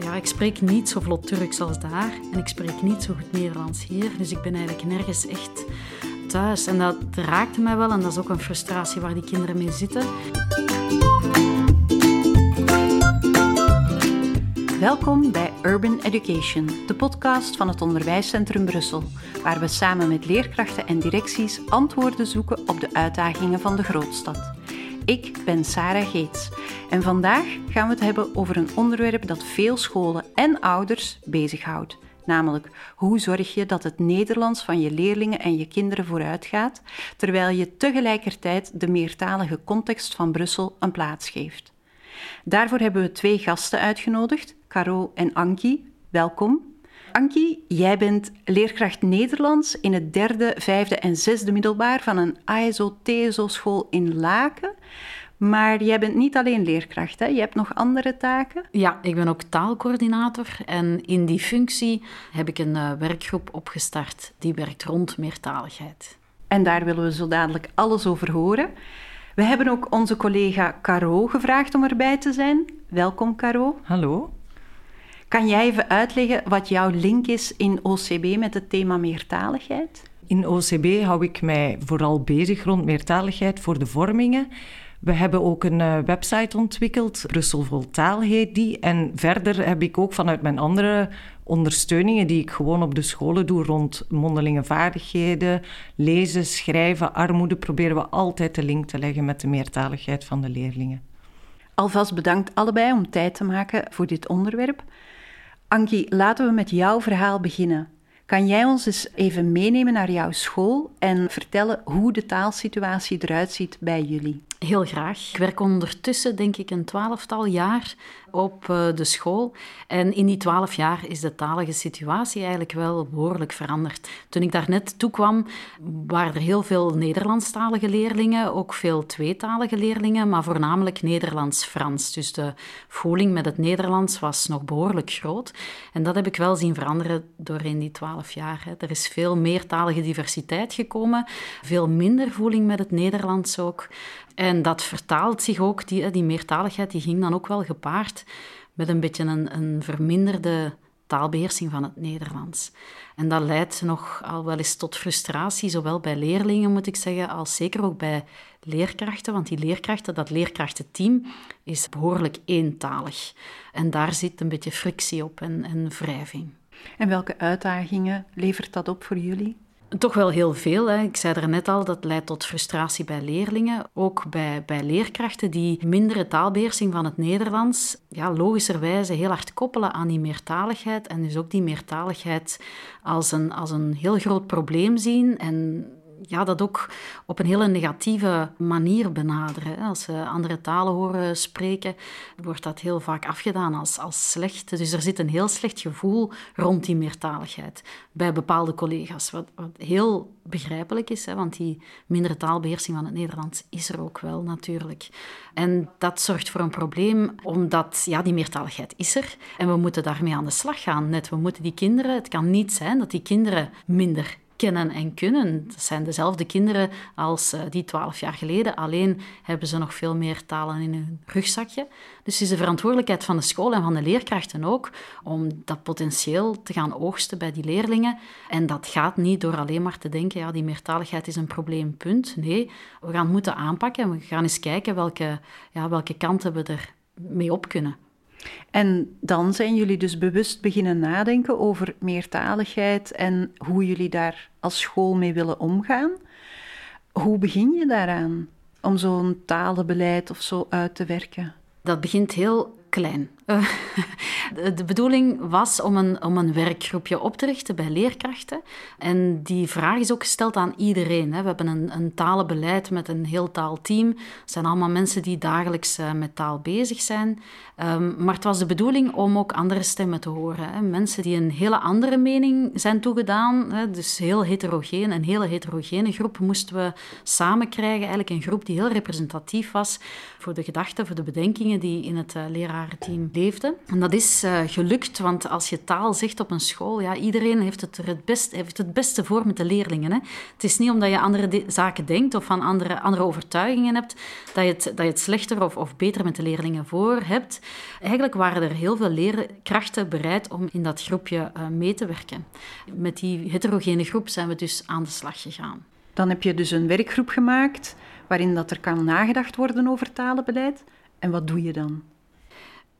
ja, ik spreek niet zo vlot Turks als daar en ik spreek niet zo goed Nederlands hier. Dus ik ben eigenlijk nergens echt thuis. En dat raakte mij wel en dat is ook een frustratie waar die kinderen mee zitten. Welkom bij Urban Education, de podcast van het Onderwijscentrum Brussel, waar we samen met leerkrachten en directies antwoorden zoeken op de uitdagingen van de grootstad. Ik ben Sarah Geets en vandaag gaan we het hebben over een onderwerp dat veel scholen en ouders bezighoudt. Namelijk, hoe zorg je dat het Nederlands van je leerlingen en je kinderen vooruitgaat, terwijl je tegelijkertijd de meertalige context van Brussel een plaats geeft. Daarvoor hebben we twee gasten uitgenodigd, Caro en Anki. Welkom. Anki, jij bent leerkracht Nederlands in het derde, vijfde en zesde middelbaar van een ASO-TSO-school in Laken. Maar jij bent niet alleen leerkracht, hè? je hebt nog andere taken? Ja, ik ben ook taalcoördinator en in die functie heb ik een uh, werkgroep opgestart die werkt rond meertaligheid. En daar willen we zo dadelijk alles over horen. We hebben ook onze collega Caro gevraagd om erbij te zijn. Welkom, Caro. Hallo. Kan jij even uitleggen wat jouw link is in OCB met het thema meertaligheid? In OCB hou ik mij vooral bezig rond meertaligheid voor de vormingen. We hebben ook een uh, website ontwikkeld, Brussel Vol Taal heet die. En verder heb ik ook vanuit mijn andere ondersteuningen die ik gewoon op de scholen doe rond mondelinge vaardigheden, lezen, schrijven, armoede, proberen we altijd de link te leggen met de meertaligheid van de leerlingen. Alvast bedankt allebei om tijd te maken voor dit onderwerp. Anki, laten we met jouw verhaal beginnen. Kan jij ons eens even meenemen naar jouw school en vertellen hoe de taalsituatie eruit ziet bij jullie? Heel graag. Ik werk ondertussen, denk ik, een twaalftal jaar op eh, de school. En in die twaalf jaar is de talige situatie eigenlijk wel behoorlijk veranderd. Toen ik daar net toe kwam, waren er heel veel Nederlandstalige leerlingen, ook veel tweetalige leerlingen, maar voornamelijk Nederlands-Frans. Dus de voeling met het Nederlands was nog behoorlijk groot. En dat heb ik wel zien veranderen door in die twaalf jaar. Er is veel meer talige diversiteit gekomen, veel minder voeling met het Nederlands ook. En dat vertaalt zich ook, die, die meertaligheid die ging dan ook wel gepaard met een beetje een, een verminderde taalbeheersing van het Nederlands. En dat leidt nog al wel eens tot frustratie, zowel bij leerlingen moet ik zeggen, als zeker ook bij leerkrachten. Want die leerkrachten, dat leerkrachtenteam, is behoorlijk eentalig. En daar zit een beetje frictie op en, en wrijving. En welke uitdagingen levert dat op voor jullie? Toch wel heel veel. Hè. Ik zei er net al, dat leidt tot frustratie bij leerlingen. Ook bij, bij leerkrachten die mindere taalbeheersing van het Nederlands ja, logischerwijze heel hard koppelen aan die meertaligheid. En dus ook die meertaligheid als een, als een heel groot probleem zien. En ja, dat ook op een hele negatieve manier benaderen. Als ze andere talen horen spreken, wordt dat heel vaak afgedaan als, als slecht. Dus er zit een heel slecht gevoel rond die meertaligheid bij bepaalde collega's. Wat, wat heel begrijpelijk is, hè, want die mindere taalbeheersing van het Nederlands is er ook wel natuurlijk. En dat zorgt voor een probleem, omdat ja, die meertaligheid is er en we moeten daarmee aan de slag gaan. Net, we moeten die kinderen, het kan niet zijn dat die kinderen minder kennen en kunnen. Dat zijn dezelfde kinderen als uh, die twaalf jaar geleden, alleen hebben ze nog veel meer talen in hun rugzakje. Dus het is de verantwoordelijkheid van de school en van de leerkrachten ook om dat potentieel te gaan oogsten bij die leerlingen. En dat gaat niet door alleen maar te denken, ja, die meertaligheid is een probleem, punt. Nee, we gaan het moeten aanpakken en we gaan eens kijken welke, ja, welke kanten we er mee op kunnen. En dan zijn jullie dus bewust beginnen nadenken over meertaligheid en hoe jullie daar als school mee willen omgaan. Hoe begin je daaraan om zo'n talenbeleid of zo uit te werken? Dat begint heel klein. de bedoeling was om een, om een werkgroepje op te richten bij leerkrachten. En die vraag is ook gesteld aan iedereen. We hebben een, een talenbeleid met een heel taalteam. Het zijn allemaal mensen die dagelijks eh, met taal bezig zijn. Ehm, maar het was de bedoeling om ook andere stemmen te horen. Mensen die een hele andere mening zijn toegedaan. Dus heel heterogeen. Een hele heterogene groep moesten we samen krijgen. Eigenlijk een groep die heel representatief was voor de gedachten, voor de bedenkingen die in het uh, lerarenteam En dat is uh, gelukt, want als je taal zegt op een school, ja, iedereen heeft het er het, best, heeft het beste voor met de leerlingen. Hè. Het is niet omdat je andere zaken denkt of van andere, andere overtuigingen hebt, dat je het, dat je het slechter of, of beter met de leerlingen voor hebt. Eigenlijk waren er heel veel leerkrachten bereid om in dat groepje uh, mee te werken. Met die heterogene groep zijn we dus aan de slag gegaan. Dan heb je dus een werkgroep gemaakt waarin dat er kan nagedacht worden over talenbeleid. En wat doe je dan?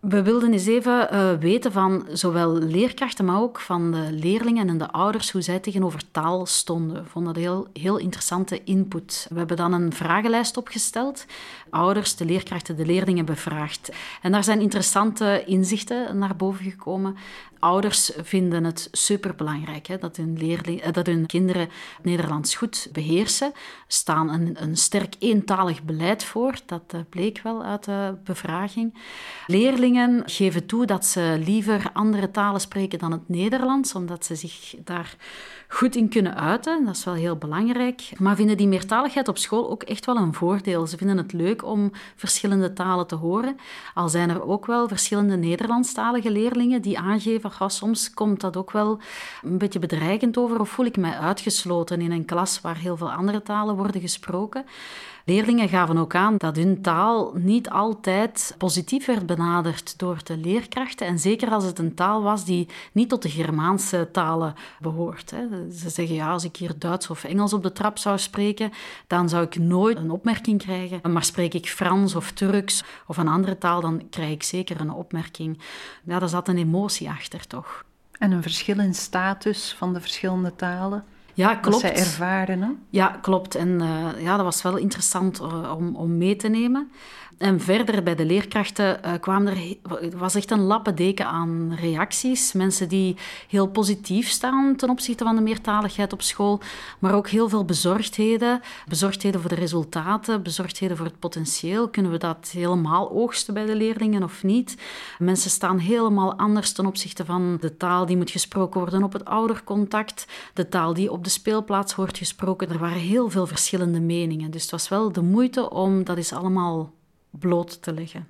We wilden eens even uh, weten van zowel leerkrachten, maar ook van de leerlingen en de ouders, hoe zij tegenover taal stonden. We vonden dat heel, heel interessante input. We hebben dan een vragenlijst opgesteld, ouders, de leerkrachten, de leerlingen bevraagd. En daar zijn interessante inzichten naar boven gekomen. Ouders vinden het superbelangrijk hè, dat, hun leerling, eh, dat hun kinderen Nederlands goed beheersen. staan een, een sterk eentalig beleid voor, dat uh, bleek wel uit de bevraging. Leerlingen geven toe dat ze liever andere talen spreken dan het Nederlands, omdat ze zich daar goed in kunnen uiten. Dat is wel heel belangrijk. Maar vinden die meertaligheid op school ook echt wel een voordeel. Ze vinden het leuk om verschillende talen te horen. Al zijn er ook wel verschillende Nederlandstalige leerlingen die aangeven, oh, soms komt dat ook wel een beetje bedreigend over of voel ik mij uitgesloten in een klas waar heel veel andere talen worden gesproken. Leerlingen gaven ook aan dat hun taal niet altijd positief werd benaderd door de leerkrachten. En zeker als het een taal was die niet tot de Germaanse talen behoort. Ze zeggen, ja, als ik hier Duits of Engels op de trap zou spreken, dan zou ik nooit een opmerking krijgen. Maar spreek ik Frans of Turks of een andere taal, dan krijg ik zeker een opmerking. Ja, daar zat een emotie achter, toch? En een verschil in status van de verschillende talen? Ja, klopt. Dat zij ervaren, hè? Ja, klopt. En uh, ja, dat was wel interessant uh, om, om mee te nemen. En verder bij de leerkrachten uh, kwamen er, was echt een lappendeken aan reacties. Mensen die heel positief staan ten opzichte van de meertaligheid op school, maar ook heel veel bezorgdheden. Bezorgdheden voor de resultaten, bezorgdheden voor het potentieel. Kunnen we dat helemaal oogsten bij de leerlingen of niet? Mensen staan helemaal anders ten opzichte van de taal die moet gesproken worden op het oudercontact, de taal die op de speelplaats wordt gesproken. Er waren heel veel verschillende meningen. Dus het was wel de moeite om dat is allemaal bloot te leggen.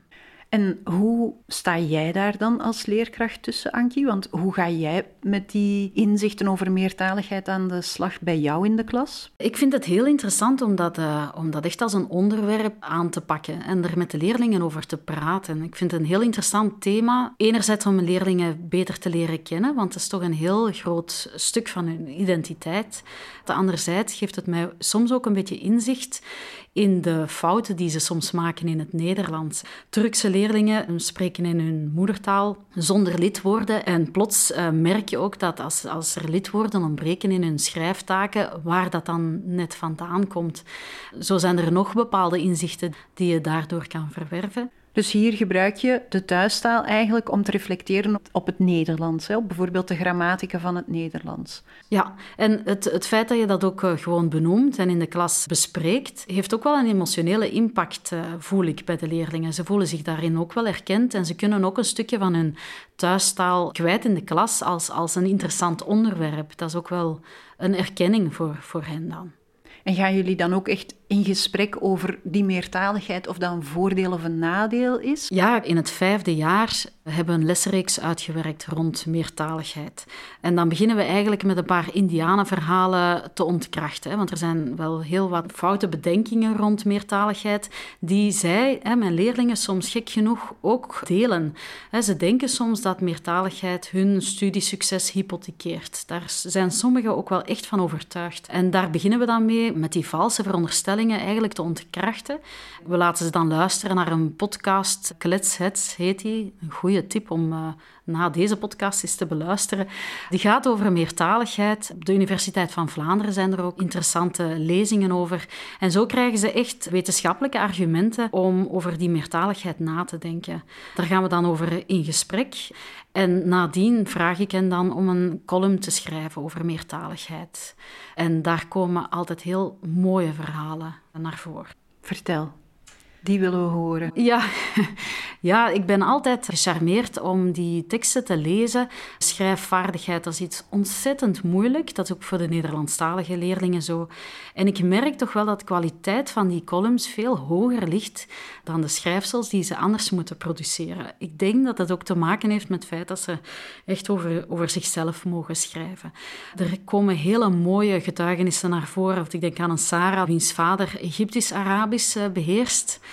En hoe sta jij daar dan als leerkracht tussen, Ankie? Want hoe ga jij met die inzichten over meertaligheid aan de slag bij jou in de klas? Ik vind het heel interessant om dat, uh, om dat echt als een onderwerp aan te pakken en er met de leerlingen over te praten. Ik vind het een heel interessant thema. Enerzijds om leerlingen beter te leren kennen, want het is toch een heel groot stuk van hun identiteit. Anderzijds geeft het mij soms ook een beetje inzicht in de fouten die ze soms maken in het Nederlands. Turkse leerlingen spreken in hun moedertaal zonder lidwoorden en plots uh, merk je ook dat als, als er lidwoorden ontbreken in hun schrijftaken, waar dat dan net vandaan komt. Zo zijn er nog bepaalde inzichten die je daardoor kan verwerven. Dus hier gebruik je de thuistaal eigenlijk om te reflecteren op het Nederlands, hè? op bijvoorbeeld de grammatica van het Nederlands. Ja, en het, het feit dat je dat ook eh, gewoon benoemt en in de klas bespreekt, heeft ook wel een emotionele impact, uh, voel ik, bij de leerlingen. Ze voelen zich daarin ook wel erkend en ze kunnen ook een stukje van hun thuistaal kwijt in de klas als, als een interessant onderwerp. Dat is ook wel een erkenning voor, voor hen dan. En gaan jullie dan ook echt in gesprek over die meertaligheid, of dat een voordeel of een nadeel is? Ja, in het vijfde jaar hebben we een lesreeks uitgewerkt rond meertaligheid. En dan beginnen we eigenlijk met een paar indianenverhalen te ontkrachten. Want er zijn wel heel wat foute bedenkingen rond meertaligheid, die zij, mijn leerlingen, soms gek genoeg ook delen. Ze denken soms dat meertaligheid hun studiesucces hypothekeert. Daar zijn sommigen ook wel echt van overtuigd. En daar beginnen we dan mee met die valse veronderstellingen eigenlijk te ontkrachten. We laten ze dan luisteren naar een podcast, Kletsheads heet die. Een goede tip om uh, na deze podcast eens te beluisteren. Die gaat over meertaligheid. Op de Universiteit van Vlaanderen zijn er ook interessante lezingen over. En zo krijgen ze echt wetenschappelijke argumenten om over die meertaligheid na te denken. Daar gaan we dan over in gesprek. En nadien vraag ik hen dan om een column te schrijven over meertaligheid. En daar komen altijd heel mooie verhalen naar voren. Vertel. Die willen we horen. Ja, ja, ik ben altijd gecharmeerd om die teksten te lezen. Schrijfvaardigheid, dat is iets ontzettend moeilijk. Dat is ook voor de Nederlandstalige leerlingen zo. En ik merk toch wel dat de kwaliteit van die columns veel hoger ligt dan de schrijfsels die ze anders moeten produceren. Ik denk dat dat ook te maken heeft met het feit dat ze echt over, over zichzelf mogen schrijven. Er komen hele mooie getuigenissen naar voren. Ik denk aan een Sarah, wiens vader Egyptisch-Arabisch eh, beheerst.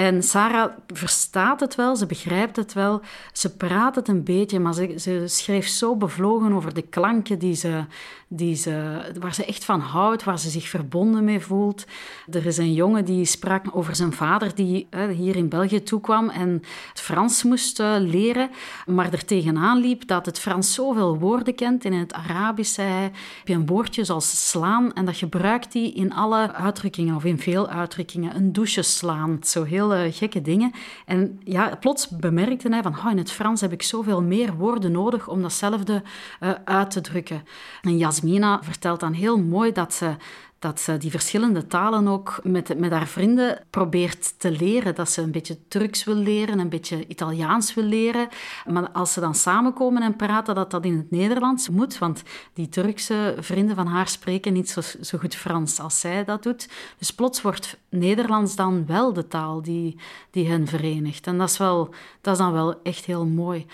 En Sarah verstaat het wel, ze begrijpt het wel, ze praat het een beetje, maar ze, ze schreef zo bevlogen over de klanken die ze, die ze, waar ze echt van houdt, waar ze zich verbonden mee voelt. Er is een jongen die sprak over zijn vader die hier in België toekwam en het Frans moest uh, leren, maar er tegenaan liep dat het Frans zoveel woorden kent. En in het Arabisch heb je een woordje zoals slaan en dat gebruikt hij in alle uitdrukkingen of in veel uitdrukkingen. Een douche slaan, zo heel gekke dingen. En ja, plots bemerkte hij van, oh, in het Frans heb ik zoveel meer woorden nodig om datzelfde uh, uit te drukken. En Jasmina vertelt dan heel mooi dat ze dat ze die verschillende talen ook met, met haar vrienden probeert te leren. Dat ze een beetje Turks wil leren, een beetje Italiaans wil leren. Maar als ze dan samenkomen en praten, dat dat in het Nederlands moet. Want die Turkse vrienden van haar spreken niet zo, zo goed Frans als zij dat doet. Dus plots wordt Nederlands dan wel de taal die, die hen verenigt. En dat is, wel, dat is dan wel echt heel mooi.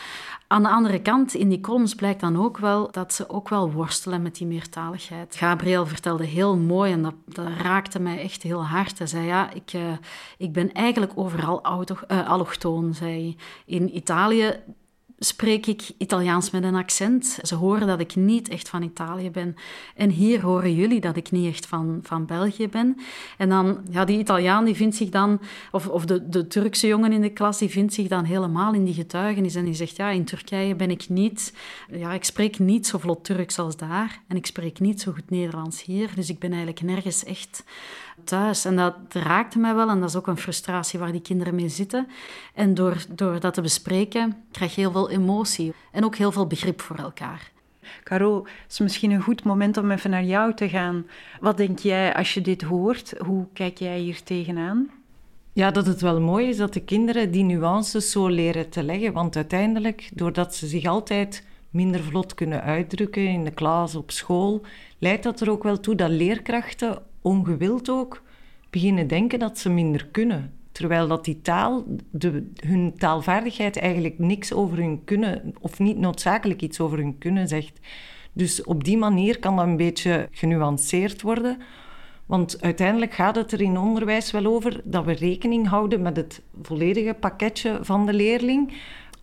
Aan de andere kant, in die columns blijkt dan ook wel dat ze ook wel worstelen met die meertaligheid. Gabriel vertelde heel mooi, en dat, raakte mij echt heel hard. Hij zei, ja, ik, uh, ik ben eigenlijk overal auto, uh, allochtoon, zei In Italië spreek ik Italiaans met een accent. Ze horen dat ik niet echt van Italië ben. En hier horen jullie dat ik niet echt van, van België ben. En dan, ja, die Italiaan die vindt zich dan, of, of de, de Turkse jongen in de klas, die vindt zich dan helemaal in die getuigenis. En die zegt, ja, in Turkije ben ik niet, ja, ik spreek niet zo vlot Turks als daar. En ik spreek niet zo goed Nederlands hier. Dus ik ben eigenlijk nergens echt thuis. En dat raakte mij wel en dat is ook een frustratie waar die kinderen mee zitten. En door, door dat te bespreken krijg je heel veel emotie en ook heel veel begrip voor elkaar. Caro, het is misschien een goed moment om even naar jou te gaan. Wat denk jij als je dit hoort? Hoe kijk jij hier tegenaan? Ja, dat het wel mooi is dat de kinderen die nuances zo leren te leggen. Want uiteindelijk, doordat ze zich altijd minder vlot kunnen uitdrukken in de klas, op school, leidt dat er ook wel toe dat leerkrachten ongewild ook beginnen denken dat ze minder kunnen. Terwijl dat die taal, de, hun taalvaardigheid eigenlijk niks over hun kunnen, of niet noodzakelijk iets over hun kunnen zegt. Dus op die manier kan dat een beetje genuanceerd worden. Want uiteindelijk gaat het er in onderwijs wel over dat we rekening houden met het volledige pakketje van de leerling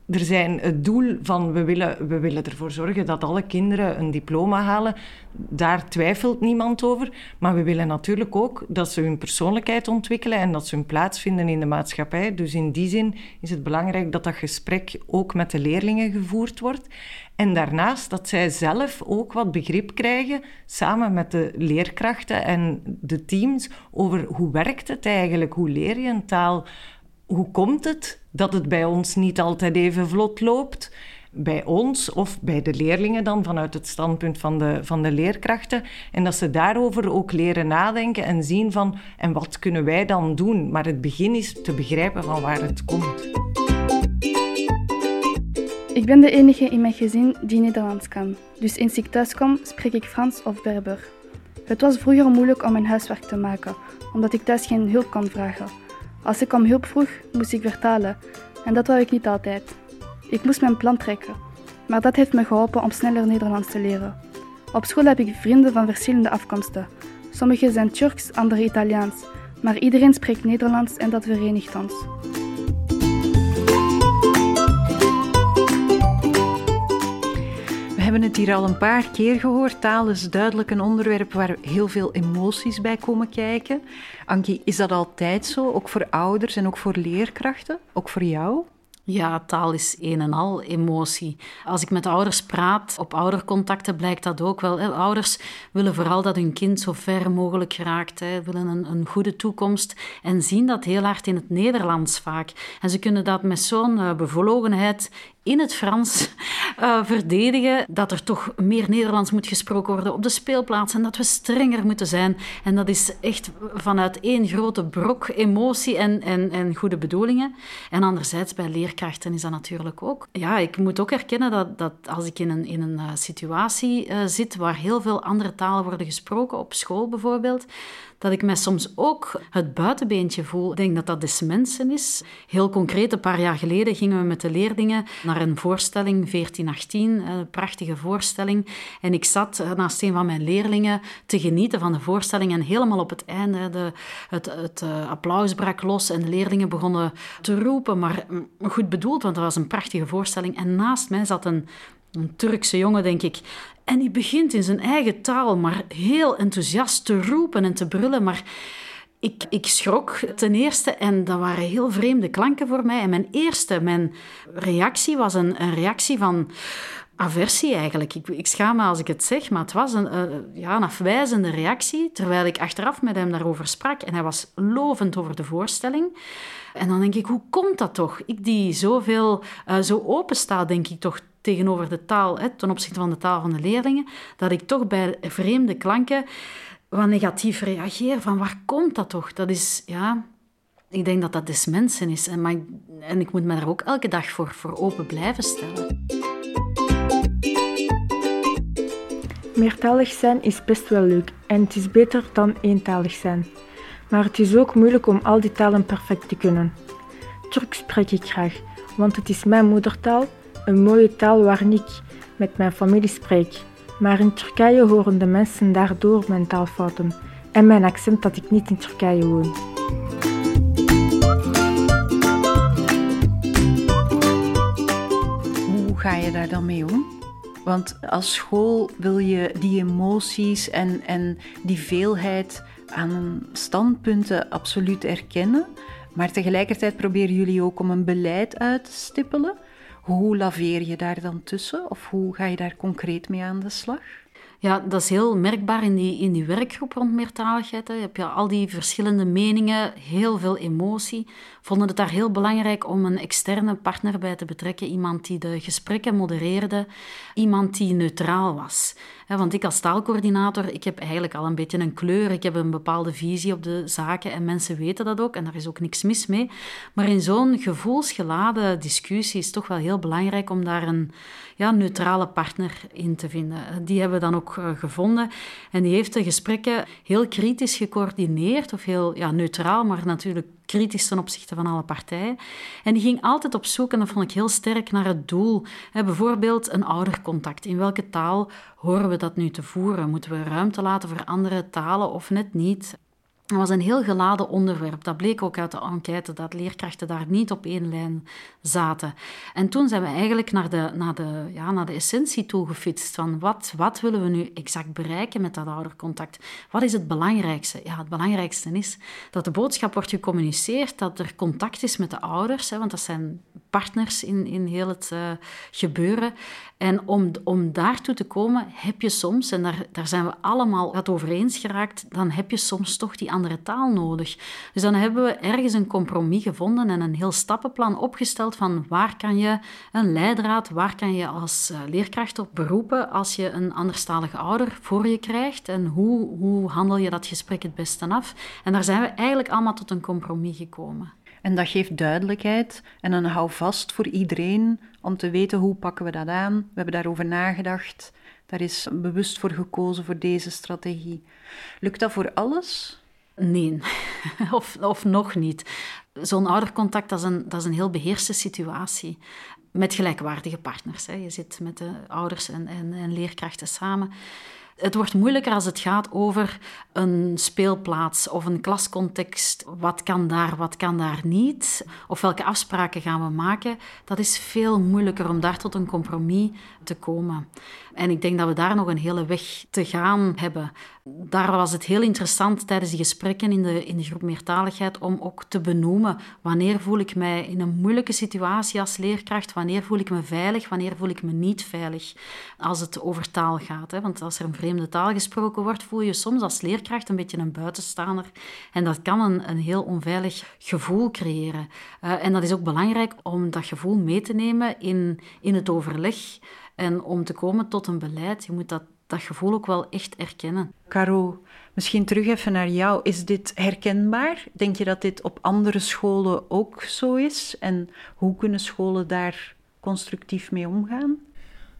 er zijn het doel van we willen, we willen ervoor zorgen dat alle kinderen een diploma halen. Daar twijfelt niemand over. Maar we willen natuurlijk ook dat ze hun persoonlijkheid ontwikkelen en dat ze hun plaats vinden in de maatschappij. Dus in die zin is het belangrijk dat dat gesprek ook met de leerlingen gevoerd wordt. En daarnaast dat zij zelf ook wat begrip krijgen, samen met de leerkrachten en de teams, over hoe werkt het eigenlijk, hoe leer je een taal hoe komt het dat het bij ons niet altijd even vlot loopt? Bij ons of bij de leerlingen dan vanuit het standpunt van de, van de leerkrachten. En dat ze daarover ook leren nadenken en zien van en wat kunnen wij dan doen? Maar het begin is te begrijpen van waar het komt. Ik ben de enige in mijn gezin die Nederlands kan. Dus eens ik thuis kom, spreek ik Frans of Berber. Het was vroeger moeilijk om mijn huiswerk te maken, omdat ik thuis geen hulp kon vragen. Als ik om hulp vroeg, moest ik vertalen. En dat wou ik niet altijd. Ik moest mijn plan trekken. Maar dat heeft me geholpen om sneller Nederlands te leren. Op school heb ik vrienden van verschillende afkomsten. Sommigen zijn Turks, anderen Italiaans. Maar iedereen spreekt Nederlands en dat verenigt ons. Hebben het hier al een paar keer gehoord. Taal is duidelijk een onderwerp waar heel veel emoties bij komen kijken. Ankie, is dat altijd zo? Ook voor ouders en ook voor leerkrachten? Ook voor jou? Ja, taal is een en al emotie. Als ik met ouders praat, op oudercontacten blijkt dat ook wel. Ouders willen vooral dat hun kind zo ver mogelijk geraakt, hè. willen een, een goede toekomst en zien dat heel hard in het Nederlands vaak. En ze kunnen dat met zo'n uh, bevlogenheid in het Frans uh, verdedigen dat er toch meer Nederlands moet gesproken worden op de speelplaats en dat we strenger moeten zijn. En dat is echt vanuit één grote brok emotie en, en, en goede bedoelingen. En anderzijds bij leerkrachten is dat natuurlijk ook. Ja, ik moet ook erkennen dat, dat als ik in een, in een uh, situatie uh, zit waar heel veel andere talen worden gesproken, op school bijvoorbeeld, dat ik mij soms ook het buitenbeentje voel. Ik denk dat dat des mensen is. Heel concreet, een paar jaar geleden gingen we met de leerlingen naar een voorstelling, 1418, een prachtige voorstelling. En ik zat naast een van mijn leerlingen te genieten van de voorstelling en helemaal op het einde, de, het, het uh, applaus brak los en de leerlingen begonnen te roepen, maar goed bedoeld, want dat was een prachtige voorstelling. En naast mij zat een een Turkse jongen, denk ik. En die begint in zijn eigen taal, maar heel enthousiast te roepen en te brullen. Maar ik, ik schrok ten eerste en dat waren heel vreemde klanken voor mij. En mijn eerste, mijn reactie was een, reactie van aversie eigenlijk. Ik, ik schaam me als ik het zeg, maar het was een, uh, ja, een afwijzende reactie. Terwijl ik achteraf met hem daarover sprak en hij was lovend over de voorstelling. En dan denk ik, hoe komt dat toch? Ik die zoveel, uh, zo open sta, denk ik toch tegenover de taal, hè, ten opzichte van de taal van de leerlingen, dat ik toch bij vreemde klanken wat negatief reageer. Van waar komt dat toch? Dat is, ja, ik denk dat dat des mensen is. En, maar, en ik moet me daar ook elke dag voor, voor open blijven stellen. Meertalig zijn is best wel leuk en het is beter dan eentalig zijn. Maar het is ook moeilijk om al die talen perfect te kunnen. Turks spreek ik graag, want het is mijn moedertaal een mooie taal waarin ik met mijn familie spreek. Maar in Turkije horen de mensen daardoor mijn taalfouten en mijn accent dat ik niet in Turkije woon. Hoe ga je daar dan mee om? Want als school wil je die emoties en, en die veelheid aan standpunten absoluut erkennen. Maar tegelijkertijd proberen jullie ook om een beleid uit te stippelen. Hoe laveer je daar dan tussen? Of hoe ga je daar concreet mee aan de slag? Ja, dat is heel merkbaar in die, in die werkgroep rond meertaligheid. Hè. Je al die verschillende meningen, heel veel emotie. Vonden het daar heel belangrijk om een externe partner bij te betrekken. Iemand die de gesprekken modereerde, iemand die neutraal was. Want ik als taalcoördinator, ik heb eigenlijk al een beetje een kleur. Ik heb een bepaalde visie op de zaken en mensen weten dat ook. En daar is ook niks mis mee. Maar in zo'n gevoelsgeladen discussie is het toch wel heel belangrijk om daar een ja, neutrale partner in te vinden. Die hebben we dan ook eh, gevonden. En die heeft de gesprekken heel kritisch gecoördineerd, of heel ja, neutraal, maar natuurlijk kritisch ten opzichte van alle partijen. En die ging altijd op zoek, en dat vond ik heel sterk, naar het doel. bijvoorbeeld een oudercontact. In welke taal horen we dat nu te voeren? Moeten we ruimte laten voor andere talen of net niet? Het was een heel geladen onderwerp. Dat bleek ook uit de enquête, dat leerkrachten daar niet op één lijn zaten. En toen zijn we eigenlijk naar de, naar de, ja, naar de essentie toe gefietst. Van wat, wat willen we nu exact bereiken met dat oudercontact? Wat is het belangrijkste? Ja, het belangrijkste is dat de boodschap wordt gecommuniceerd, dat er contact is met de ouders, hè, want dat zijn partners in, in heel het uh, gebeuren. En om, om daartoe te komen, heb je soms, en daar, daar zijn we allemaal het over eens geraakt, dan heb je soms toch die andere taal nodig. Dus dan hebben we ergens een compromis gevonden en een heel stappenplan opgesteld van waar kan je een leidraad, waar kan je als eh, leerkracht op beroepen als je een anderstalige ouder voor je krijgt en hoe, hoe handel je dat gesprek het beste af. En daar zijn we eigenlijk allemaal tot een compromis gekomen. En dat geeft duidelijkheid en een houvast voor iedereen om te weten hoe pakken we dat aan. We hebben daarover nagedacht. Daar is bewust voor gekozen voor deze strategie. Lukt dat voor alles? Nee, of, of nog niet. Zo'n oudercontact, dat is, een, dat is een heel beheerste situatie. Met gelijkwaardige partners. Hè. Je zit met de ouders en, en, en leerkrachten samen. Het wordt moeilijker als het gaat over een speelplaats of een klascontext. Wat kan daar, wat kan daar niet? Of welke afspraken gaan we maken? Dat is veel moeilijker om daar tot een compromis te komen. En ik denk dat we daar nog een hele weg te gaan hebben. Daar was het heel interessant tijdens die gesprekken in de, in de groep Meertaligheid om ook te benoemen wanneer voel ik mij in een moeilijke situatie als leerkracht, wanneer voel ik me veilig, wanneer voel ik me niet veilig als het over taal gaat. Hè? Want als er een vreemde vreemde taal gesproken wordt, voel je soms als leerkracht een beetje een buitenstaander. En dat kan een, een heel onveilig gevoel creëren. Uh, en dat is ook belangrijk om dat gevoel mee te nemen in, in het overleg en om te komen tot een beleid. Je moet dat, dat gevoel ook wel echt erkennen. Caro, misschien terug even naar jou. Is dit herkenbaar? Denk je dat dit op andere scholen ook zo is? En hoe kunnen scholen daar constructief mee omgaan?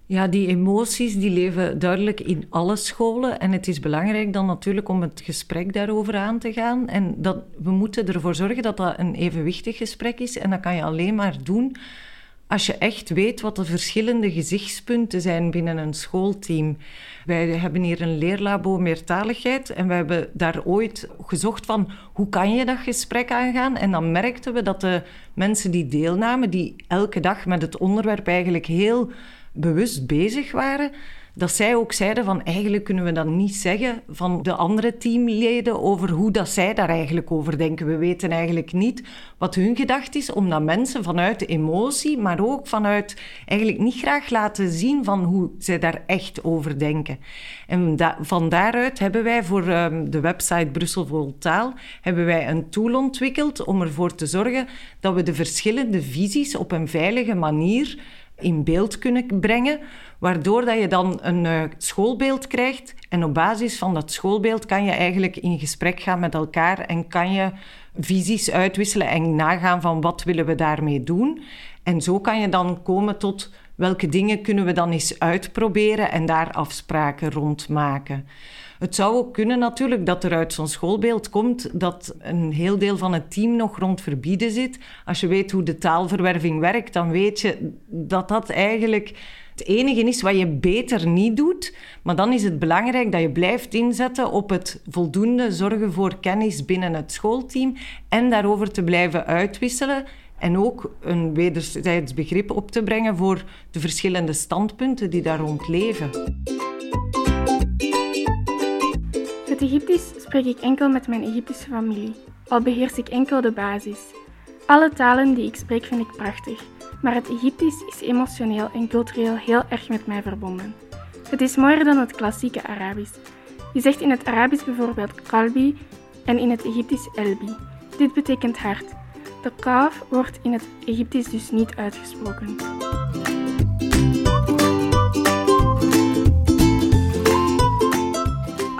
Ja, die emoties die leven duidelijk in alle scholen. En het is belangrijk dan natuurlijk om het gesprek daarover aan te gaan. En dat, we moeten ervoor zorgen dat dat een evenwichtig gesprek is. En dat kan je alleen maar doen als je echt weet wat de verschillende gezichtspunten zijn binnen een schoolteam. Wij hebben hier een leerlabo meertaligheid en we hebben daar ooit gezocht van hoe kan je dat gesprek aangaan? En dan merkten we dat de mensen die deelnamen, die elke dag met het onderwerp eigenlijk heel bewust bezig waren, dat zij ook zeiden van eigenlijk kunnen we dat niet zeggen van de andere teamleden over hoe dat zij daar eigenlijk over denken. We weten eigenlijk niet wat hun gedacht is, omdat mensen vanuit de emotie, maar ook vanuit eigenlijk niet graag laten zien van hoe zij daar echt over denken. En van daaruit hebben wij voor um, de website Brussel voor Taal hebben wij een tool ontwikkeld om ervoor te zorgen dat we de verschillende visies op een veilige manier in beeld kunnen brengen, waardoor dat je dan een uh, schoolbeeld krijgt. En op basis van dat schoolbeeld kan je eigenlijk in gesprek gaan met elkaar en kan je visies uitwisselen en nagaan van wat willen we daarmee doen. En zo kan je dan komen tot welke dingen kunnen we dan eens uitproberen en daar afspraken rond maken. Het zou ook kunnen natuurlijk dat er uit zo'n schoolbeeld komt dat een heel deel van het team nog rond verbieden zit. Als je weet hoe de taalverwerving werkt, dan weet je dat dat eigenlijk het enige is wat je beter niet doet. Maar dan is het belangrijk dat je blijft inzetten op het voldoende zorgen voor kennis binnen het schoolteam en daarover te blijven uitwisselen. En ook een wederzijds begrip op te brengen voor de verschillende standpunten die daar rond leven. Egyptisch spreek ik enkel met mijn Egyptische familie, al beheers ik enkel de basis. Alle talen die ik spreek vind ik prachtig, maar het Egyptisch is emotioneel en cultureel heel erg met mij verbonden. Het is mooier dan het klassieke Arabisch. Je zegt in het Arabisch bijvoorbeeld qalbi en in het Egyptisch elbi. Dit betekent hart. De kaf wordt in het Egyptisch dus niet uitgesproken.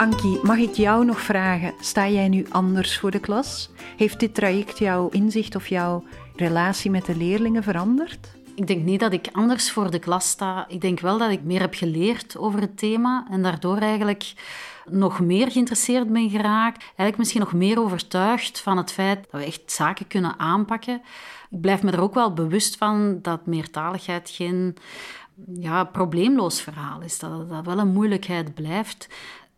Anki, mag ik jou nog vragen? Sta jij nu anders voor de klas? Heeft dit traject jouw inzicht of jouw relatie met de leerlingen veranderd? Ik denk niet dat ik anders voor de klas sta. Ik denk wel dat ik meer heb geleerd over het thema en daardoor eigenlijk nog meer geïnteresseerd ben geraakt. Eigenlijk misschien nog meer overtuigd van het feit dat we echt zaken kunnen aanpakken. Ik blijf me er ook wel bewust van dat meertaligheid geen ja, probleemloos verhaal is. Dat dat wel een moeilijkheid blijft.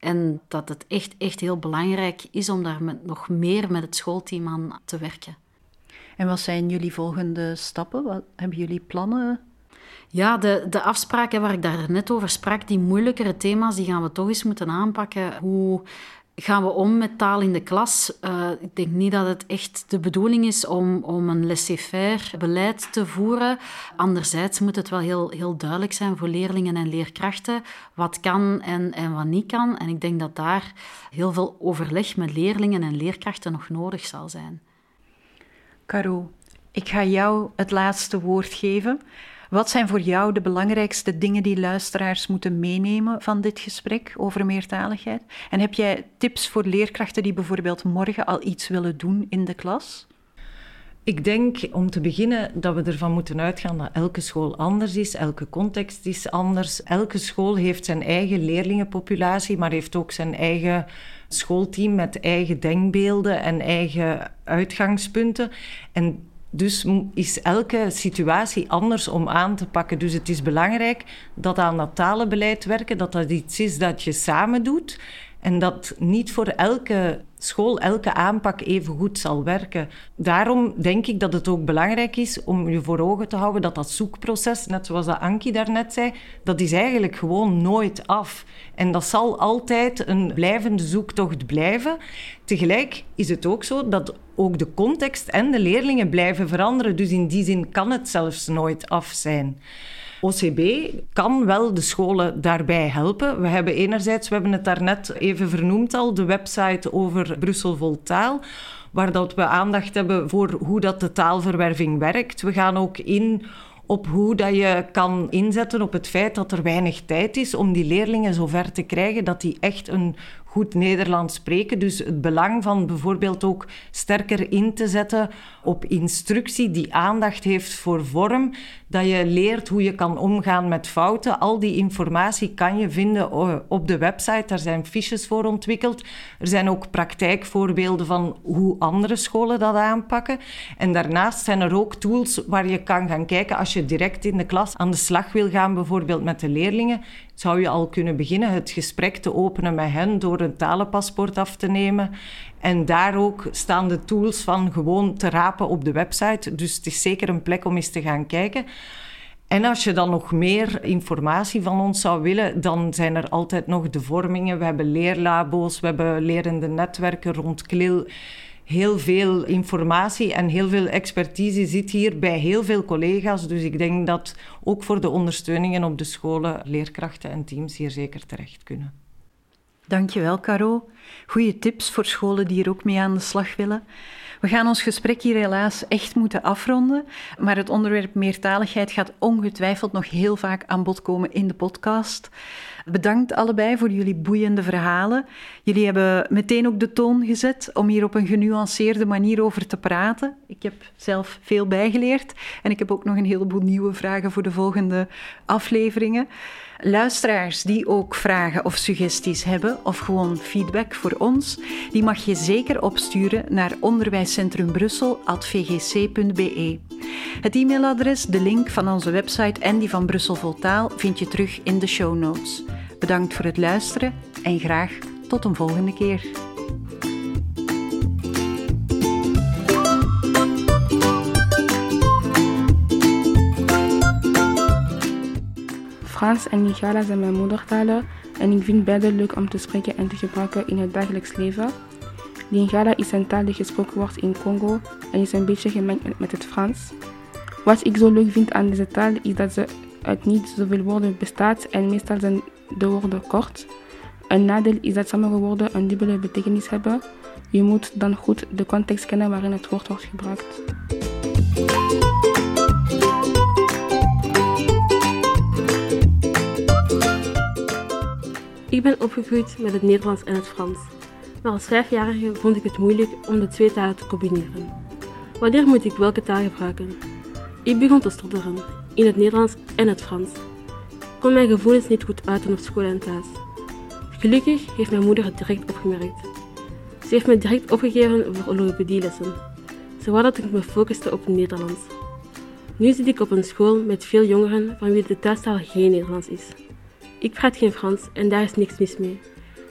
En dat het echt, echt heel belangrijk is om daar met, nog meer met het schoolteam aan te werken. En wat zijn jullie volgende stappen? Wat hebben jullie plannen? Ja, de, de afspraken waar ik daar net over sprak, die moeilijkere thema's, die gaan we toch eens moeten aanpakken. Hoe gaan we om met taal in de klas? Uh, ik denk niet dat het echt de bedoeling is om, om een laissez-faire beleid te voeren. Anderzijds moet het wel heel, heel duidelijk zijn voor leerlingen en leerkrachten wat kan en, en wat niet kan. En ik denk dat daar heel veel overleg met leerlingen en leerkrachten nog nodig zal zijn. Caro, ik ga jou het laatste woord geven. Wat zijn voor jou de belangrijkste dingen die luisteraars moeten meenemen van dit gesprek over meertaligheid? En heb jij tips voor leerkrachten die bijvoorbeeld morgen al iets willen doen in de klas? Ik denk om te beginnen dat we ervan moeten uitgaan dat elke school anders is, elke context is anders. Elke school heeft zijn eigen leerlingenpopulatie, maar heeft ook zijn eigen schoolteam met eigen denkbeelden en eigen uitgangspunten. En dus is elke situatie anders om aan te pakken. Dus het is belangrijk dat aan dat talenbeleid werken, dat dat iets is dat je samen doet. En dat niet voor elke school, elke aanpak even goed zal werken. Daarom denk ik dat het ook belangrijk is om je voor ogen te houden dat dat zoekproces, net zoals dat Ankie daarnet zei, dat is eigenlijk gewoon nooit af. En dat zal altijd een blijvende zoektocht blijven. Tegelijk is het ook zo dat ook de context en de leerlingen blijven veranderen. Dus in die zin kan het zelfs nooit af zijn. OCB kan wel de scholen daarbij helpen. We hebben enerzijds, we hebben het daarnet even vernoemd al, de website over Brussel Vol Taal waar dat we aandacht hebben voor hoe dat de taalverwerving werkt. We gaan ook in op hoe dat je kan inzetten op het feit dat er weinig tijd is om die leerlingen zover te krijgen dat die echt een goed Nederlands spreken. Dus het belang van bijvoorbeeld ook sterker in te zetten op instructie die aandacht heeft voor vorm. Dat je leert hoe je kan omgaan met fouten. Al die informatie kan je vinden op de website. Daar zijn fiches voor ontwikkeld. Er zijn ook praktijkvoorbeelden van hoe andere scholen dat aanpakken. En daarnaast zijn er ook tools waar je kan gaan kijken als je direct in de klas aan de slag wil gaan, bijvoorbeeld met de leerlingen zou je al kunnen beginnen het gesprek te openen met hen door een talenpaspoort af te nemen. En daar ook staan de tools van gewoon te rapen op de website. Dus het is zeker een plek om eens te gaan kijken. En als je dan nog meer informatie van ons zou willen, dan zijn er altijd nog de vormingen. We hebben leerlabo's, we hebben lerende netwerken rond KLIL heel veel informatie en heel veel expertise zit hier bij heel veel collega's. Dus ik denk dat ook voor de ondersteuningen op de scholen leerkrachten en teams hier zeker terecht kunnen. Dankjewel, Caro. Goede tips voor scholen die er ook mee aan de slag willen. We gaan ons gesprek hier helaas echt moeten afronden, maar het onderwerp meertaligheid gaat ongetwijfeld nog heel vaak aan bod komen in de podcast. Bedankt allebei voor jullie boeiende verhalen. Jullie hebben meteen ook de toon gezet om hier op een genuanceerde manier over te praten. Ik heb zelf veel bijgeleerd en ik heb ook nog een heleboel nieuwe vragen voor de volgende afleveringen. Luisteraars die ook vragen of suggesties hebben of gewoon feedback voor ons, die mag je zeker opsturen naar onderwijscentrumbrussel.vgc.be. Het e-mailadres, de link van onze website en die van Brussel Voltaal vind je terug in de show notes. Bedankt voor het luisteren en graag tot een volgende keer. Frans en Lingala zijn mijn moedertalen en ik vind beide leuk om te spreken en te gebruiken in het dagelijks leven. Lingala is een taal die gesproken wordt in Congo en is een beetje gemengd met het Frans. Wat ik zo leuk vind aan deze taal is dat ze uit niet zoveel woorden bestaat en meestal zijn de woorden kort. Een nadeel is dat sommige woorden een dubbele betekenis hebben. Je moet dan goed de context kennen waarin het woord wordt gebruikt. Ben opgegroeid met het Nederlands en het Frans. Maar als vijfjarige vond ik het moeilijk om de twee talen te combineren. Wanneer moet ik welke taal gebruiken? Ik begon te stotteren, in het Nederlands en het Frans. Ik kon mijn gevoelens niet goed uiten op school en thuis. Gelukkig heeft mijn moeder het direct opgemerkt. Ze heeft me direct opgegeven voor logopedielessen. Ze wou dat ik me focuste op het Nederlands. Nu zit ik op een school met veel jongeren van wie de thuistaal geen Nederlands is. Ik praat geen Frans en daar is niks mis mee.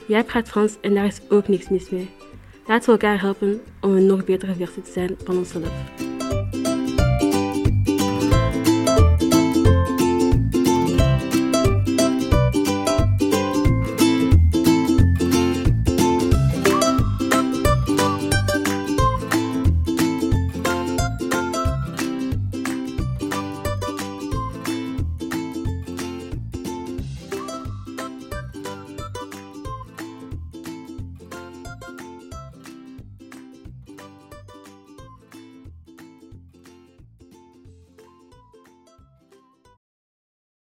Jij praat Frans en daar is ook niks mis mee. Laten we elkaar helpen om een nog betere versie te zijn van onszelf.